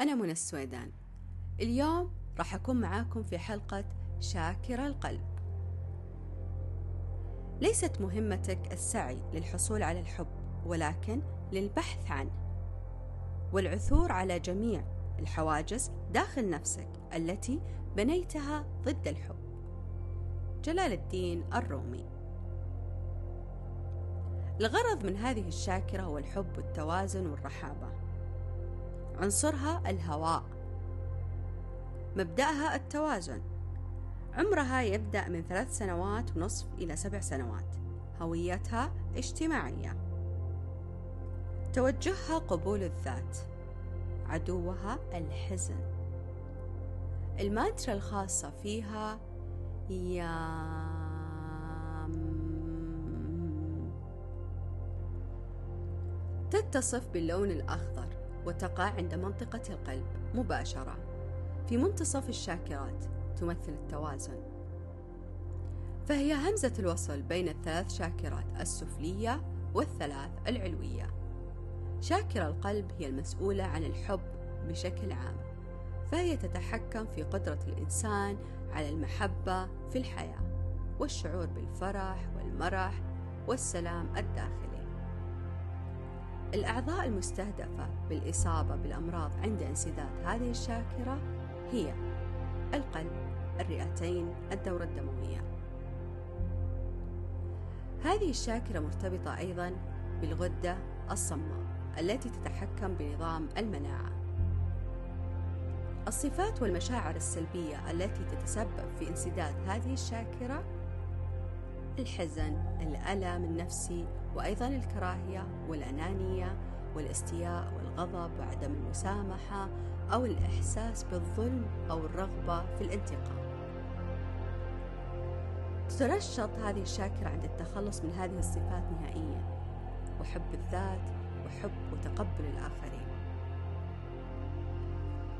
أنا منى السويدان. اليوم راح أكون معاكم في حلقة شاكر القلب. ليست مهمتك السعي للحصول على الحب ولكن للبحث عنه. والعثور على جميع الحواجز داخل نفسك التي بنيتها ضد الحب. جلال الدين الرومي. الغرض من هذه الشاكرة هو الحب والتوازن والرحابة. عنصرها الهواء. مبدأها التوازن. عمرها يبدأ من ثلاث سنوات ونصف إلى سبع سنوات. هويتها اجتماعية. توجهها قبول الذات. عدوها الحزن. المانترا الخاصة فيها يا تتصف باللون الأخضر. وتقع عند منطقة القلب مباشرة في منتصف الشاكرات تمثل التوازن. فهي همزة الوصل بين الثلاث شاكرات السفلية والثلاث العلوية. شاكرة القلب هي المسؤولة عن الحب بشكل عام فهي تتحكم في قدرة الإنسان على المحبة في الحياة والشعور بالفرح والمرح والسلام الداخلي. الأعضاء المستهدفة بالإصابة بالأمراض عند انسداد هذه الشاكرة هي القلب الرئتين الدورة الدموية. هذه الشاكرة مرتبطة أيضا بالغدة الصماء التي تتحكم بنظام المناعة. الصفات والمشاعر السلبية التي تتسبب في انسداد هذه الشاكرة الحزن الألم النفسي وأيضا الكراهية والأنانية والاستياء والغضب وعدم المسامحة أو الإحساس بالظلم أو الرغبة في الانتقام. تتنشط هذه الشاكرة عند التخلص من هذه الصفات نهائيا. وحب الذات وحب وتقبل الآخرين.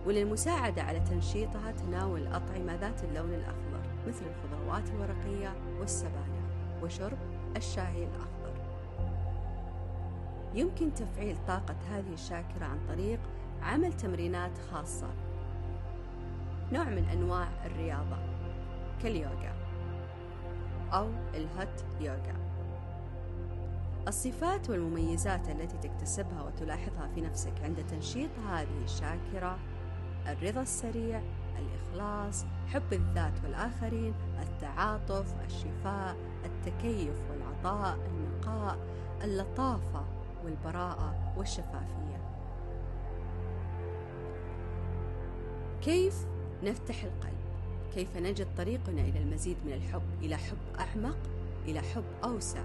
وللمساعدة على تنشيطها تناول الأطعمة ذات اللون الأخضر مثل الخضروات الورقية والسبانخ وشرب الشاي الأخضر. يمكن تفعيل طاقة هذه الشاكرة عن طريق عمل تمرينات خاصة. نوع من أنواع الرياضة كاليوغا أو الهوت يوغا. الصفات والمميزات التي تكتسبها وتلاحظها في نفسك عند تنشيط هذه الشاكرة الرضا السريع الإخلاص حب الذات والآخرين التعاطف الشفاء التكيف والعطاء النقاء اللطافة. والبراءة والشفافية. كيف نفتح القلب؟ كيف نجد طريقنا إلى المزيد من الحب إلى حب أعمق إلى حب أوسع؟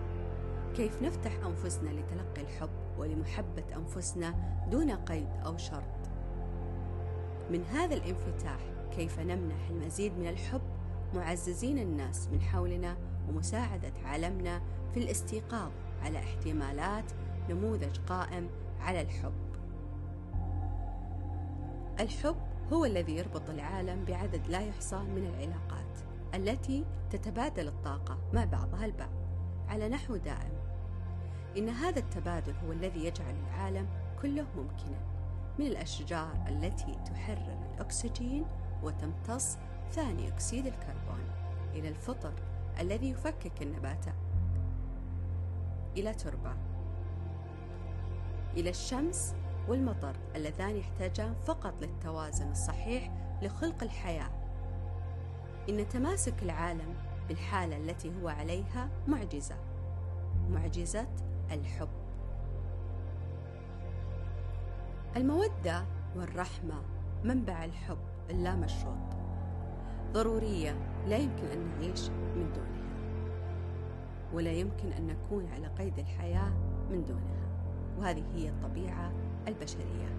كيف نفتح أنفسنا لتلقي الحب ولمحبة أنفسنا دون قيد أو شرط؟ من هذا الانفتاح كيف نمنح المزيد من الحب معززين الناس من حولنا ومساعدة عالمنا في الاستيقاظ على احتمالات نموذج قائم على الحب. الحب هو الذي يربط العالم بعدد لا يحصى من العلاقات التي تتبادل الطاقة مع بعضها البعض على نحو دائم. إن هذا التبادل هو الذي يجعل العالم كله ممكنا من الأشجار التي تحرر الأكسجين وتمتص ثاني أكسيد الكربون إلى الفطر الذي يفكك النباتات إلى تربة إلى الشمس والمطر اللذان يحتاجان فقط للتوازن الصحيح لخلق الحياة. إن تماسك العالم بالحالة التي هو عليها معجزة. معجزة الحب. المودة والرحمة منبع الحب اللامشروط. ضرورية لا يمكن أن نعيش من دونها. ولا يمكن أن نكون على قيد الحياة من دونها. وهذه هي الطبيعة البشرية.